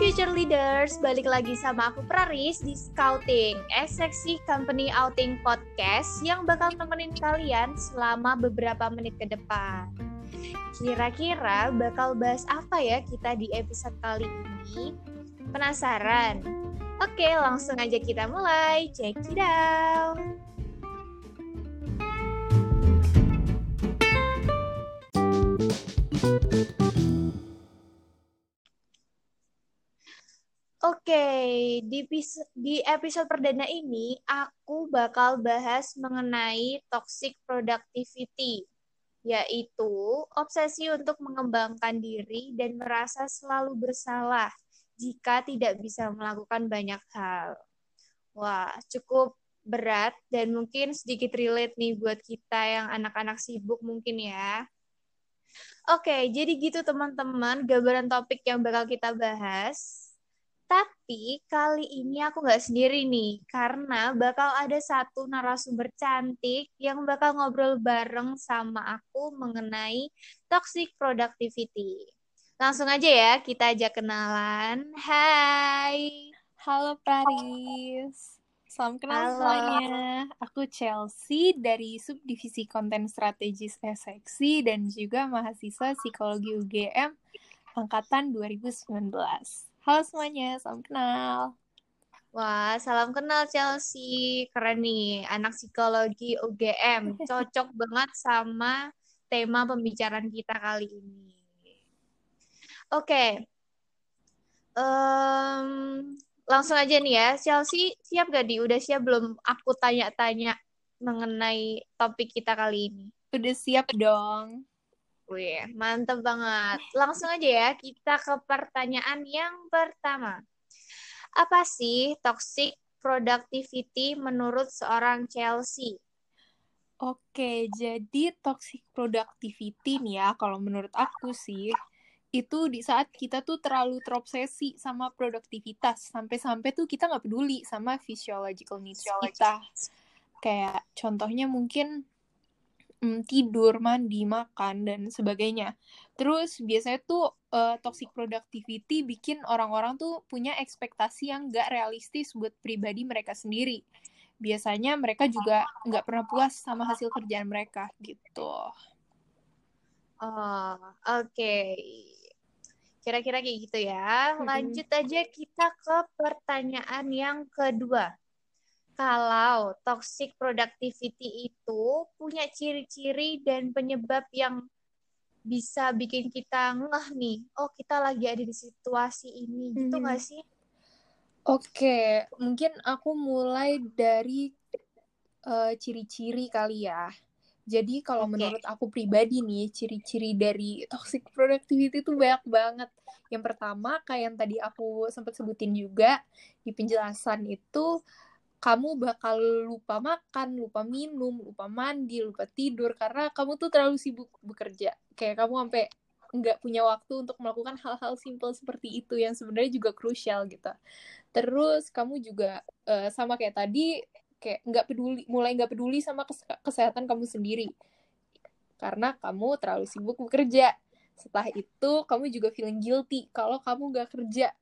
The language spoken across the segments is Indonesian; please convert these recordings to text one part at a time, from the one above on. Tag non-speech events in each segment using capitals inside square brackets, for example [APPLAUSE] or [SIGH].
Future Leaders, balik lagi sama aku Praris di Scouting, Seksi Company Outing Podcast yang bakal nemenin kalian selama beberapa menit ke depan. Kira-kira bakal bahas apa ya kita di episode kali ini? Penasaran? Oke, langsung aja kita mulai. Check it out. Oke, di, di episode perdana ini aku bakal bahas mengenai toxic productivity, yaitu obsesi untuk mengembangkan diri dan merasa selalu bersalah jika tidak bisa melakukan banyak hal. Wah, cukup berat dan mungkin sedikit relate nih buat kita yang anak-anak sibuk mungkin ya. Oke, jadi gitu teman-teman, gambaran topik yang bakal kita bahas. Tapi kali ini aku nggak sendiri nih, karena bakal ada satu narasumber cantik yang bakal ngobrol bareng sama aku mengenai toxic productivity. Langsung aja ya, kita aja kenalan. Hai. Halo Paris. Salam kenal Halo. semuanya. Aku Chelsea dari Subdivisi Konten Strategis Seksi dan juga mahasiswa Psikologi UGM angkatan 2019. Halo semuanya, salam kenal. Wah, salam kenal Chelsea. Keren nih, anak psikologi UGM. [LAUGHS] Cocok banget sama tema pembicaraan kita kali ini. Oke. Okay. Um, langsung aja nih ya. Chelsea, siap gak di? Udah siap belum aku tanya-tanya mengenai topik kita kali ini? Udah siap dong. Wih, mantep banget. Langsung aja ya, kita ke pertanyaan yang pertama. Apa sih toxic productivity menurut seorang Chelsea? Oke, jadi toxic productivity nih ya, kalau menurut aku sih, itu di saat kita tuh terlalu terobsesi sama produktivitas, sampai-sampai tuh kita nggak peduli sama physiological needs kita. Kayak contohnya mungkin mm, tidur, mandi, makan dan sebagainya. Terus biasanya tuh uh, toxic productivity bikin orang-orang tuh punya ekspektasi yang gak realistis buat pribadi mereka sendiri. Biasanya mereka juga nggak pernah puas sama hasil kerjaan mereka gitu. Oh, oke. Okay. Kira-kira kayak gitu ya. Lanjut aja kita ke pertanyaan yang kedua kalau toxic productivity itu punya ciri-ciri dan penyebab yang bisa bikin kita ngeh nih, oh kita lagi ada di situasi ini, gitu hmm. gak sih? Oke, mungkin aku mulai dari uh, ciri-ciri kali ya. Jadi kalau okay. menurut aku pribadi nih, ciri-ciri dari toxic productivity itu banyak banget. Yang pertama, kayak yang tadi aku sempat sebutin juga di penjelasan itu, kamu bakal lupa makan, lupa minum, lupa mandi, lupa tidur karena kamu tuh terlalu sibuk bekerja. Kayak kamu sampai nggak punya waktu untuk melakukan hal-hal simple seperti itu yang sebenarnya juga krusial gitu. Terus kamu juga uh, sama kayak tadi kayak nggak peduli, mulai nggak peduli sama kesehatan kamu sendiri karena kamu terlalu sibuk bekerja. Setelah itu kamu juga feeling guilty kalau kamu nggak kerja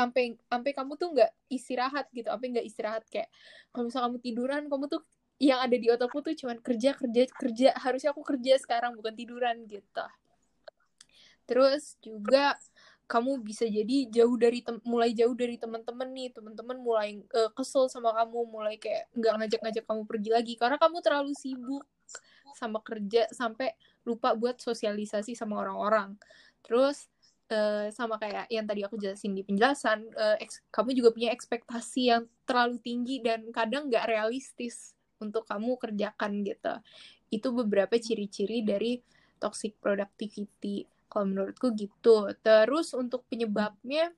sampai sampai kamu tuh nggak istirahat gitu sampai nggak istirahat. Kayak kalau misalnya kamu tiduran kamu tuh yang ada di otakku tuh cuman kerja kerja kerja. Harusnya aku kerja sekarang bukan tiduran gitu. Terus juga kamu bisa jadi jauh dari tem mulai jauh dari teman-teman nih. Teman-teman mulai uh, kesel sama kamu mulai kayak nggak ngajak-ngajak kamu pergi lagi. Karena kamu terlalu sibuk sama kerja sampai lupa buat sosialisasi sama orang-orang. Terus Uh, sama kayak yang tadi aku jelasin di penjelasan, uh, kamu juga punya ekspektasi yang terlalu tinggi dan kadang nggak realistis untuk kamu kerjakan gitu. Itu beberapa ciri-ciri dari toxic productivity. Kalau menurutku gitu. Terus untuk penyebabnya,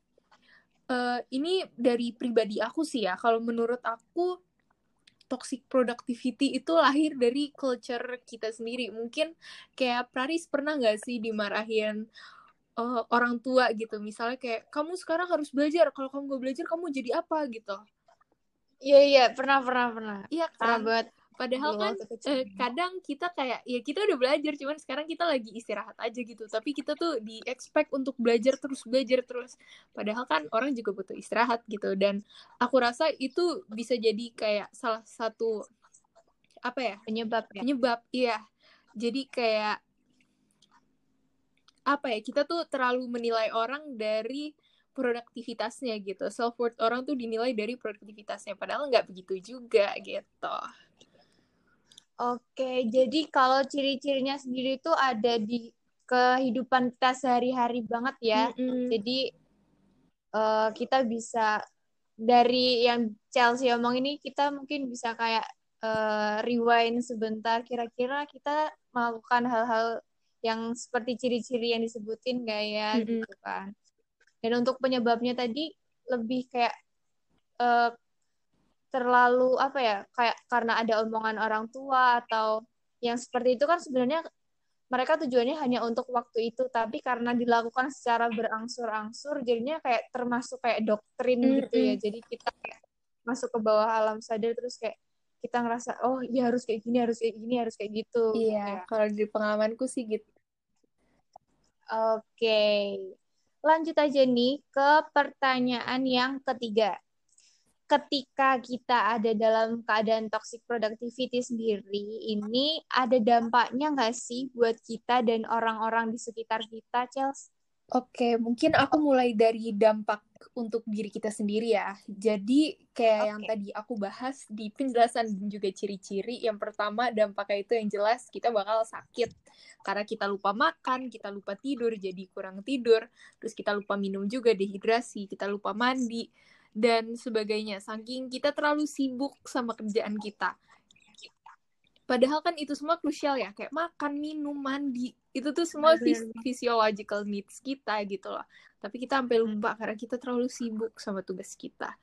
uh, ini dari pribadi aku sih ya. Kalau menurut aku, toxic productivity itu lahir dari culture kita sendiri. Mungkin kayak Praris pernah nggak sih dimarahin uh, orang tua gitu misalnya kayak kamu sekarang harus belajar kalau kamu gak belajar kamu jadi apa gitu iya iya pernah pernah pernah iya kan pernah banget Padahal kan eh, kadang kita kayak ya kita udah belajar cuman sekarang kita lagi istirahat aja gitu. Tapi kita tuh di expect untuk belajar terus belajar terus. Padahal kan orang juga butuh istirahat gitu dan aku rasa itu bisa jadi kayak salah satu apa ya? Penyebab ya. Penyebab iya. Jadi kayak apa ya? Kita tuh terlalu menilai orang dari produktivitasnya gitu. Self worth orang tuh dinilai dari produktivitasnya padahal nggak begitu juga gitu. Oke, jadi kalau ciri-cirinya sendiri itu ada di kehidupan kita sehari-hari banget ya. Mm -hmm. Jadi uh, kita bisa dari yang Chelsea omong ini kita mungkin bisa kayak uh, rewind sebentar. Kira-kira kita melakukan hal-hal yang seperti ciri-ciri yang disebutin gak ya mm -hmm. gitu kan. Dan untuk penyebabnya tadi lebih kayak uh, terlalu apa ya kayak karena ada omongan orang tua atau yang seperti itu kan sebenarnya mereka tujuannya hanya untuk waktu itu tapi karena dilakukan secara berangsur-angsur jadinya kayak termasuk kayak doktrin mm -hmm. gitu ya jadi kita kayak masuk ke bawah alam sadar terus kayak kita ngerasa oh ya harus kayak gini harus kayak gini harus kayak gitu iya kalau di pengalamanku sih gitu oke lanjut aja nih ke pertanyaan yang ketiga ketika kita ada dalam keadaan toxic productivity sendiri, ini ada dampaknya nggak sih buat kita dan orang-orang di sekitar kita, Chels? Oke, mungkin aku mulai dari dampak untuk diri kita sendiri ya. Jadi kayak okay. yang tadi aku bahas di penjelasan dan juga ciri-ciri. Yang pertama dampaknya itu yang jelas kita bakal sakit. Karena kita lupa makan, kita lupa tidur, jadi kurang tidur. Terus kita lupa minum juga, dehidrasi, kita lupa mandi dan sebagainya. Saking kita terlalu sibuk sama kerjaan kita. Padahal kan itu semua krusial ya, kayak makan, minum, mandi. Itu tuh semua physiological needs kita gitu loh. Tapi kita sampai lupa karena kita terlalu sibuk sama tugas kita.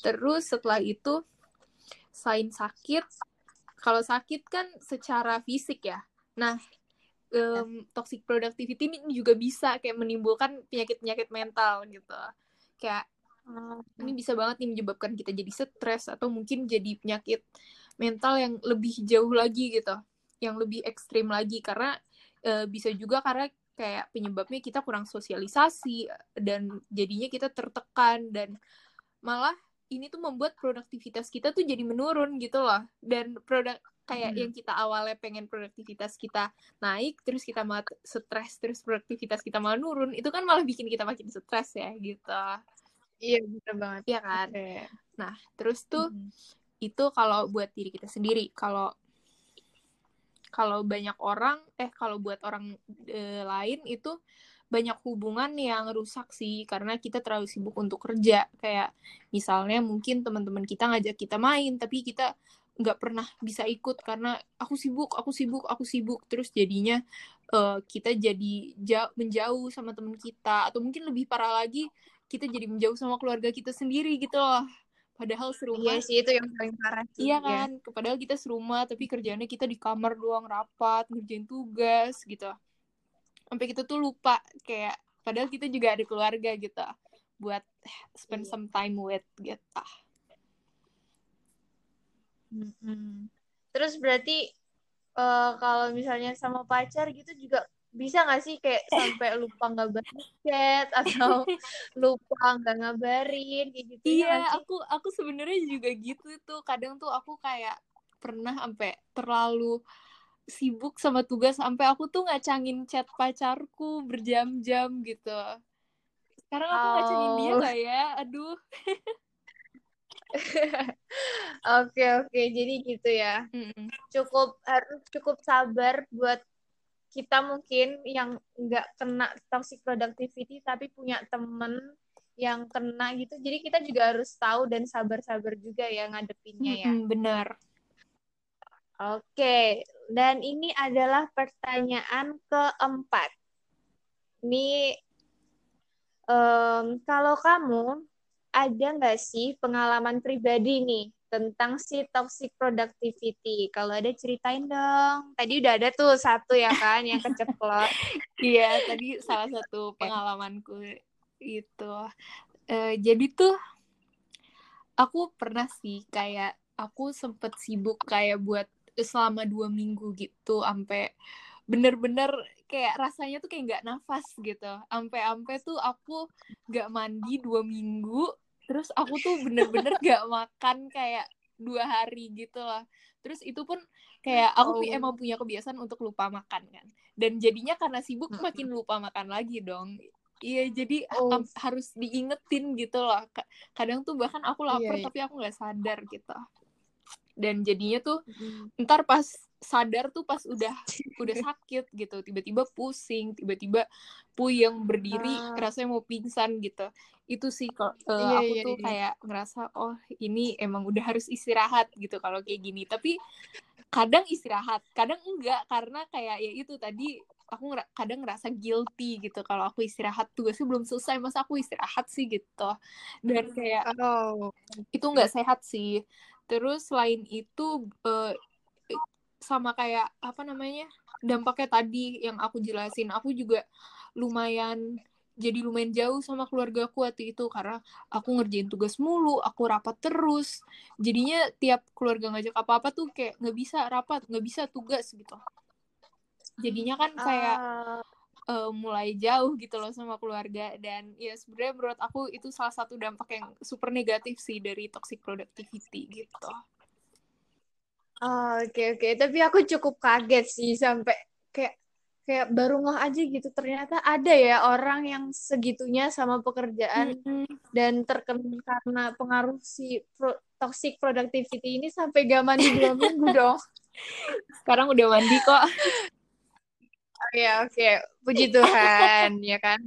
Terus setelah itu, selain sakit, kalau sakit kan secara fisik ya. Nah, um, toxic productivity ini juga bisa kayak menimbulkan penyakit-penyakit mental gitu. Kayak ini bisa banget nih menyebabkan kita jadi stres atau mungkin jadi penyakit mental yang lebih jauh lagi gitu, yang lebih ekstrim lagi karena e, bisa juga karena kayak penyebabnya kita kurang sosialisasi dan jadinya kita tertekan dan malah ini tuh membuat produktivitas kita tuh jadi menurun gitu loh dan produk kayak hmm. yang kita awalnya pengen produktivitas kita naik terus kita malah stres terus produktivitas kita malah nurun itu kan malah bikin kita makin stres ya gitu Iya, bener banget. Iya kan? Okay. Nah, terus tuh mm -hmm. Itu kalau buat diri kita sendiri. Kalau kalau banyak orang, eh kalau buat orang e, lain itu banyak hubungan yang rusak sih karena kita terlalu sibuk untuk kerja. Kayak misalnya mungkin teman-teman kita ngajak kita main tapi kita nggak pernah bisa ikut karena aku sibuk aku sibuk aku sibuk. Terus jadinya uh, kita jadi jauh, menjauh sama teman kita. Atau mungkin lebih parah lagi kita jadi menjauh sama keluarga kita sendiri gitu loh padahal serumah iya sih itu yang paling parah sih, iya kan? Ya. padahal kita serumah tapi kerjanya kita di kamar doang rapat ngerjain tugas gitu. Sampai kita tuh lupa kayak padahal kita juga ada keluarga gitu. Buat spend iya. some time with gitu. Hmm terus berarti uh, kalau misalnya sama pacar gitu juga bisa gak sih kayak sampai lupa nggak chat atau [LAUGHS] lupa nggak ngabarin kayak gitu ya iya aku aku sebenarnya juga gitu tuh kadang tuh aku kayak pernah sampai terlalu sibuk sama tugas sampai aku tuh ngacangin chat pacarku berjam-jam gitu sekarang aku oh. ngacangin dia gak ya aduh [LAUGHS] Oke oke jadi gitu ya. Mm -mm. Cukup harus cukup sabar buat kita mungkin yang nggak kena toxic productivity tapi punya temen yang kena gitu. Jadi kita juga harus tahu dan sabar-sabar juga ya ngadepinnya ya. Hmm, benar. Oke dan ini adalah pertanyaan keempat. Ini um, kalau kamu ada nggak sih pengalaman pribadi nih tentang si toxic productivity. Kalau ada ceritain dong. Tadi udah ada tuh satu ya kan yang keceplok. [LAUGHS] Iya, tadi salah satu pengalamanku itu. Uh, jadi tuh aku pernah sih kayak aku sempet sibuk kayak buat selama dua minggu gitu sampai bener-bener kayak rasanya tuh kayak nggak nafas gitu ampe-ampe tuh aku nggak mandi dua minggu terus aku tuh bener-bener nggak makan kayak dua hari gitu lah terus itu pun kayak aku oh. emang punya kebiasaan untuk lupa makan kan dan jadinya karena sibuk makin lupa makan lagi dong iya jadi oh. harus diingetin gitu loh kadang tuh bahkan aku lapar yeah, yeah. tapi aku nggak sadar gitu dan jadinya tuh mm. ntar pas sadar tuh pas udah udah sakit gitu tiba-tiba pusing tiba-tiba puyeng berdiri uh. rasanya mau pingsan gitu itu sih kok uh, iya, aku iya, tuh iya. kayak ngerasa oh ini emang udah harus istirahat gitu kalau kayak gini tapi kadang istirahat kadang enggak karena kayak ya itu tadi aku nger kadang ngerasa guilty gitu kalau aku istirahat tugasnya belum selesai masa aku istirahat sih gitu dan kayak oh. itu nggak sehat sih terus selain itu uh, sama kayak apa namanya dampaknya tadi yang aku jelasin aku juga lumayan jadi lumayan jauh sama keluarga aku waktu itu karena aku ngerjain tugas mulu aku rapat terus. Jadinya tiap keluarga ngajak apa-apa tuh kayak nggak bisa rapat nggak bisa tugas gitu. Jadinya kan kayak uh... Uh, mulai jauh gitu loh sama keluarga dan ya sebenarnya menurut aku itu salah satu dampak yang super negatif sih dari toxic productivity gitu Oke oh, oke, okay, okay. tapi aku cukup kaget sih sampai kayak kayak baru ngeh aja gitu ternyata ada ya orang yang segitunya sama pekerjaan mm-hmm. dan terkena karena pengaruh si pro, toxic productivity ini sampai gak mandi dua minggu dong. [LAUGHS] Sekarang udah mandi kok. Oh ya oke, okay. puji Tuhan ya kan.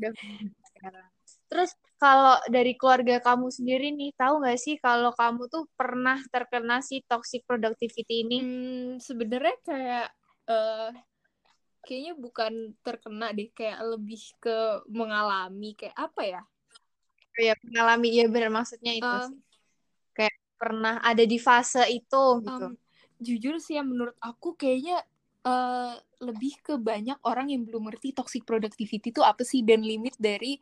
Terus kalau dari keluarga kamu sendiri nih, tahu nggak sih kalau kamu tuh pernah terkena si toxic productivity ini? Hmm, sebenarnya kayak uh, kayaknya bukan terkena deh, kayak lebih ke mengalami kayak apa ya? Ya mengalami, ya benar maksudnya itu uh, sih. Kayak pernah ada di fase itu gitu. Um, jujur sih ya menurut aku kayaknya uh, lebih ke banyak orang yang belum ngerti toxic productivity itu apa sih dan limit dari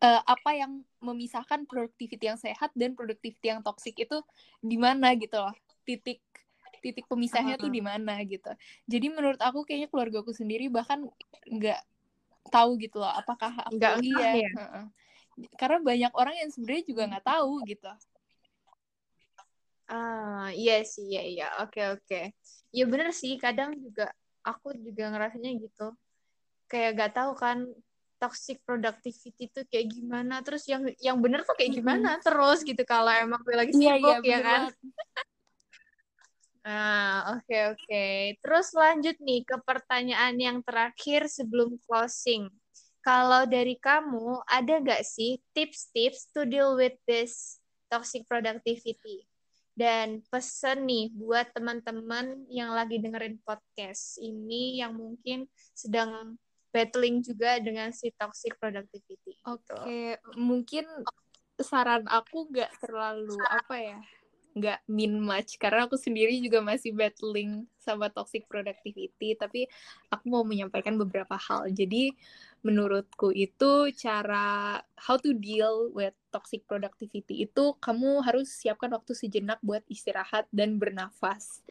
uh, apa yang memisahkan productivity yang sehat dan productivity yang toxic itu di mana gitu loh titik titik pemisahnya uh -huh. tuh di mana gitu jadi menurut aku kayaknya keluarga aku sendiri bahkan nggak tahu gitu loh apakah aku nggak iya ya? uh -uh. karena banyak orang yang sebenarnya juga nggak tahu gitu ah iya sih iya iya oke oke ya bener sih kadang juga aku juga ngerasanya gitu kayak gak tahu kan toxic productivity itu kayak gimana terus yang yang bener tuh kayak gimana terus gitu kalau emang gue lagi iya, sibuk iya, ya kan Nah, [LAUGHS] oke okay, oke. Okay. Terus lanjut nih ke pertanyaan yang terakhir sebelum closing. Kalau dari kamu, ada nggak sih tips-tips to deal with this toxic productivity? Dan pesen nih buat teman-teman yang lagi dengerin podcast ini yang mungkin sedang battling juga dengan si toxic productivity. Oke, okay. mungkin saran aku nggak terlalu apa ya, nggak min much karena aku sendiri juga masih battling sama toxic productivity, tapi aku mau menyampaikan beberapa hal. Jadi menurutku itu cara how to deal with toxic productivity itu kamu harus siapkan waktu sejenak buat istirahat dan bernafas.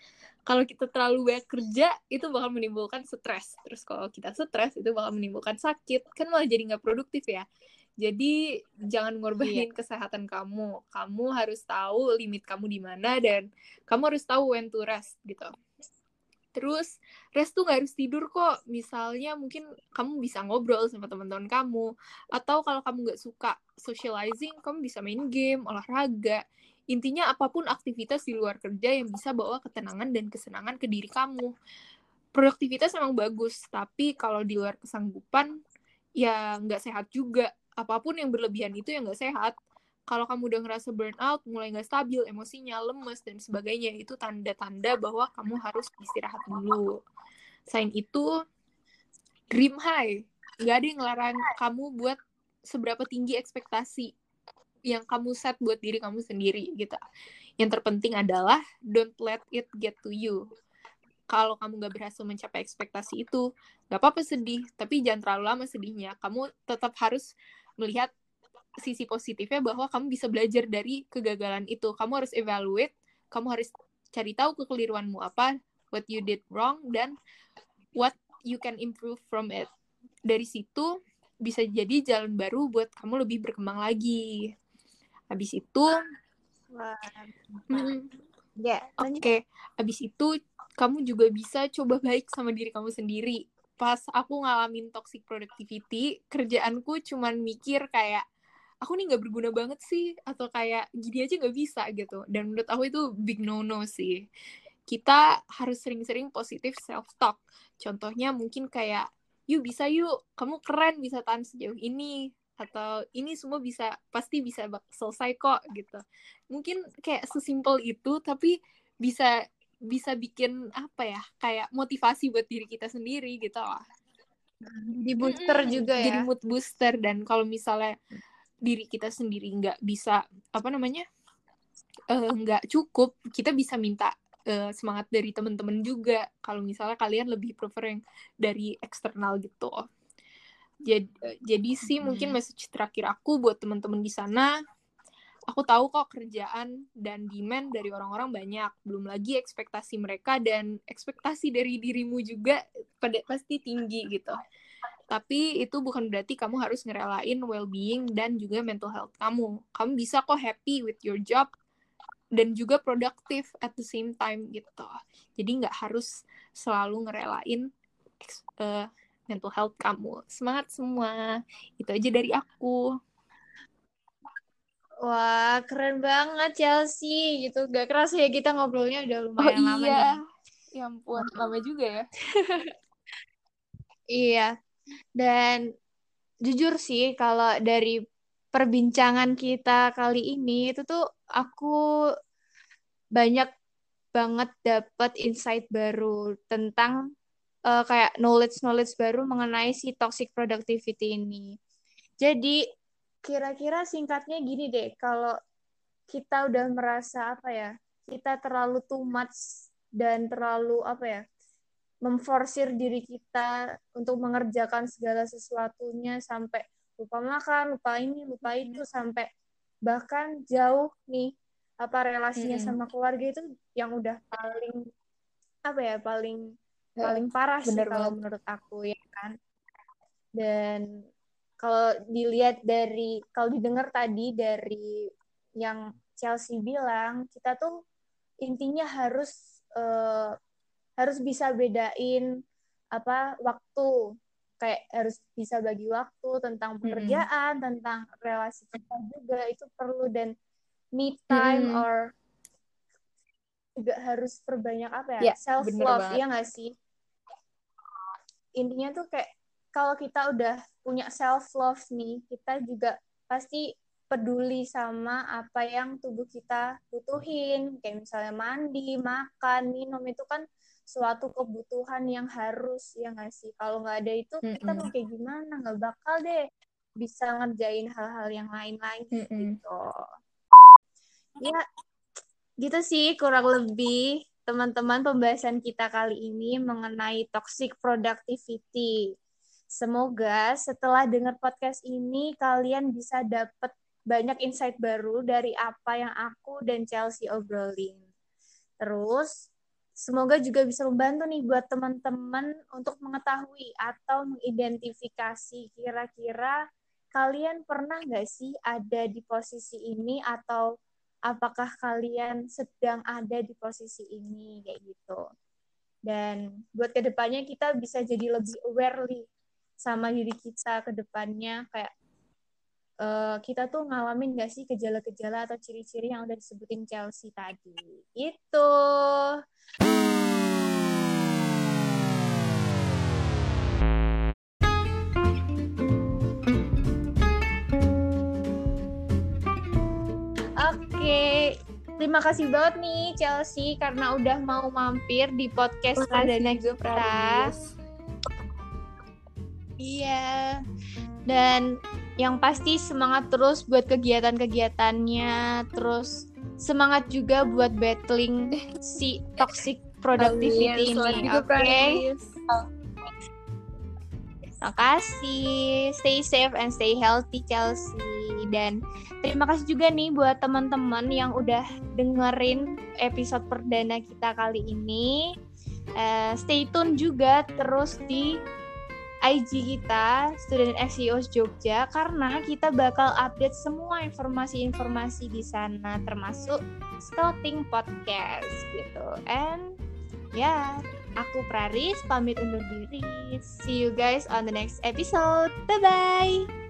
Kalau kita terlalu banyak kerja itu bakal menimbulkan stres. Terus kalau kita stres itu bakal menimbulkan sakit. Kan malah jadi nggak produktif ya. Jadi jangan ngorbanin iya. kesehatan kamu. Kamu harus tahu limit kamu di mana dan kamu harus tahu when to rest gitu terus rest tuh gak harus tidur kok misalnya mungkin kamu bisa ngobrol sama teman-teman kamu atau kalau kamu nggak suka socializing kamu bisa main game olahraga Intinya apa pun aktivitas di luar kerja yang bisa bawa ketenangan dan kesenangan ke diri kamu. Produktivitas memang bagus, tapi kalau di luar kesanggupan, ya nggak sehat juga. Apa pun yang berlebihan itu ya nggak sehat. Kalau kamu udah ngerasa burnout, mulai nggak stabil, emosinya lemes, dan sebagainya, itu tanda-tanda bahwa kamu harus istirahat dulu. Selain itu, dream high. Nggak ada yang ngelarang kamu buat seberapa tinggi ekspektasi yang kamu set buat diri kamu sendiri gitu. Yang terpenting adalah don't let it get to you. Kalau kamu gak berhasil mencapai ekspektasi itu, gak apa-apa sedih, tapi jangan terlalu lama sedihnya. Kamu tetap harus melihat sisi positifnya bahwa kamu bisa belajar dari kegagalan itu. Kamu harus evaluate kamu harus cari tahu kekeliruanmu apa what you did wrong dan what you can improve from it dari situ bisa jadi jalan baru buat kamu lebih berkembang lagi habis itu Wah. Ya, Oke, lanjut. abis itu kamu juga bisa coba baik sama diri kamu sendiri. Pas aku ngalamin toxic productivity, kerjaanku cuman mikir kayak, aku nih nggak berguna banget sih, atau kayak gini aja nggak bisa gitu. Dan menurut aku itu big no-no sih. Kita harus sering-sering positif self-talk. Contohnya mungkin kayak, yuk bisa yuk, kamu keren bisa tahan sejauh ini. Atau ini semua bisa, pasti bisa selesai kok gitu mungkin kayak sesimpel itu tapi bisa bisa bikin apa ya kayak motivasi buat diri kita sendiri gitu lah Di booster juga ya. jadi mood booster dan kalau misalnya diri kita sendiri nggak bisa apa namanya eh, nggak cukup kita bisa minta eh, semangat dari teman-teman juga. Kalau misalnya kalian lebih prefer yang dari eksternal gitu. Jadi jadi sih Hmm. mungkin message terakhir aku buat teman-teman di sana aku tahu kok kerjaan dan demand dari orang-orang banyak. Belum lagi ekspektasi mereka dan ekspektasi dari dirimu juga pada pasti tinggi gitu tapi itu bukan berarti kamu harus ngerelain well-being dan juga mental health kamu. Kamu bisa kok happy with your job dan juga produktif at the same time gitu. Jadi nggak harus selalu ngerelain eh, mental health kamu. Semangat semua. Itu aja dari aku. Wah, keren banget Chelsea. Gitu. Gak kerasa ya kita ngobrolnya udah oh lumayan lama nih. iya ya ampun lama juga ya. [LAUGHS] Iya. Dan jujur sih kalau dari perbincangan kita kali ini itu tuh aku banyak banget dapat insight baru tentang eh, kayak knowledge-knowledge baru mengenai si toxic productivity ini. Jadi kira-kira singkatnya gini deh, kalau kita udah merasa apa ya, kita terlalu too much dan terlalu apa ya, memforsir diri kita untuk mengerjakan segala sesuatunya sampai lupa makan, lupa ini, lupa itu sampai bahkan jauh nih apa relasinya Mm-mm. sama keluarga itu yang udah paling apa ya paling Ya, paling parah sih bener kalau banget. menurut aku ya kan dan kalau dilihat dari kalau didengar tadi dari yang Chelsea bilang kita tuh intinya harus eh, harus bisa bedain apa waktu. Kayak harus bisa bagi waktu tentang pekerjaan tentang relasi kita juga. Itu perlu. Dan me time Mm-mm. or juga harus perbanyak apa Ya, ya self love. ya nggak sih? Intinya tuh kayak kalau kita udah punya self love nih kita juga pasti peduli sama apa yang tubuh kita butuhin. Kayak misalnya mandi makan minum itu kan suatu kebutuhan yang harus ya nggak sih kalau nggak ada itu kita Mm-mm. mau kayak gimana nggak bakal deh bisa ngerjain hal-hal yang lain lagi Mm-mm. gitu ya gitu sih kurang lebih teman-teman pembahasan kita kali ini mengenai toxic productivity. Semoga setelah dengar podcast ini kalian bisa dapat banyak insight baru dari apa yang aku dan Chelsea obrolin. Terus semoga juga bisa membantu nih buat teman-teman untuk mengetahui atau mengidentifikasi kira-kira kalian pernah nggak sih ada di posisi ini atau apakah kalian sedang ada di posisi ini kayak gitu. Dan buat ke depannya kita bisa jadi lebih aware sama diri kita ke depannya kayak eh, kita tuh ngalamin gak sih gejala-gejala atau ciri-ciri yang udah disebutin Chelsea tadi. Itu. Oke, terima kasih banget nih Chelsea karena udah mau mampir di podcast kita. Pradis. Iya. Dan yang pasti semangat terus buat kegiatan-kegiatannya, terus semangat juga buat battling si toxic productivity Amin. Ini. Oke. Pradis. Terima kasih. Stay safe and stay healthy Chelsea. dan terima kasih juga nih buat teman-teman yang udah dengerin episode perdana kita kali ini. Uh, stay tune juga terus di IG kita Student SEOs Jogja karena kita bakal update semua informasi-informasi di sana termasuk Scouting Podcast gitu. And ya, aku Praris pamit undur diri. See you guys on the next episode. Bye bye.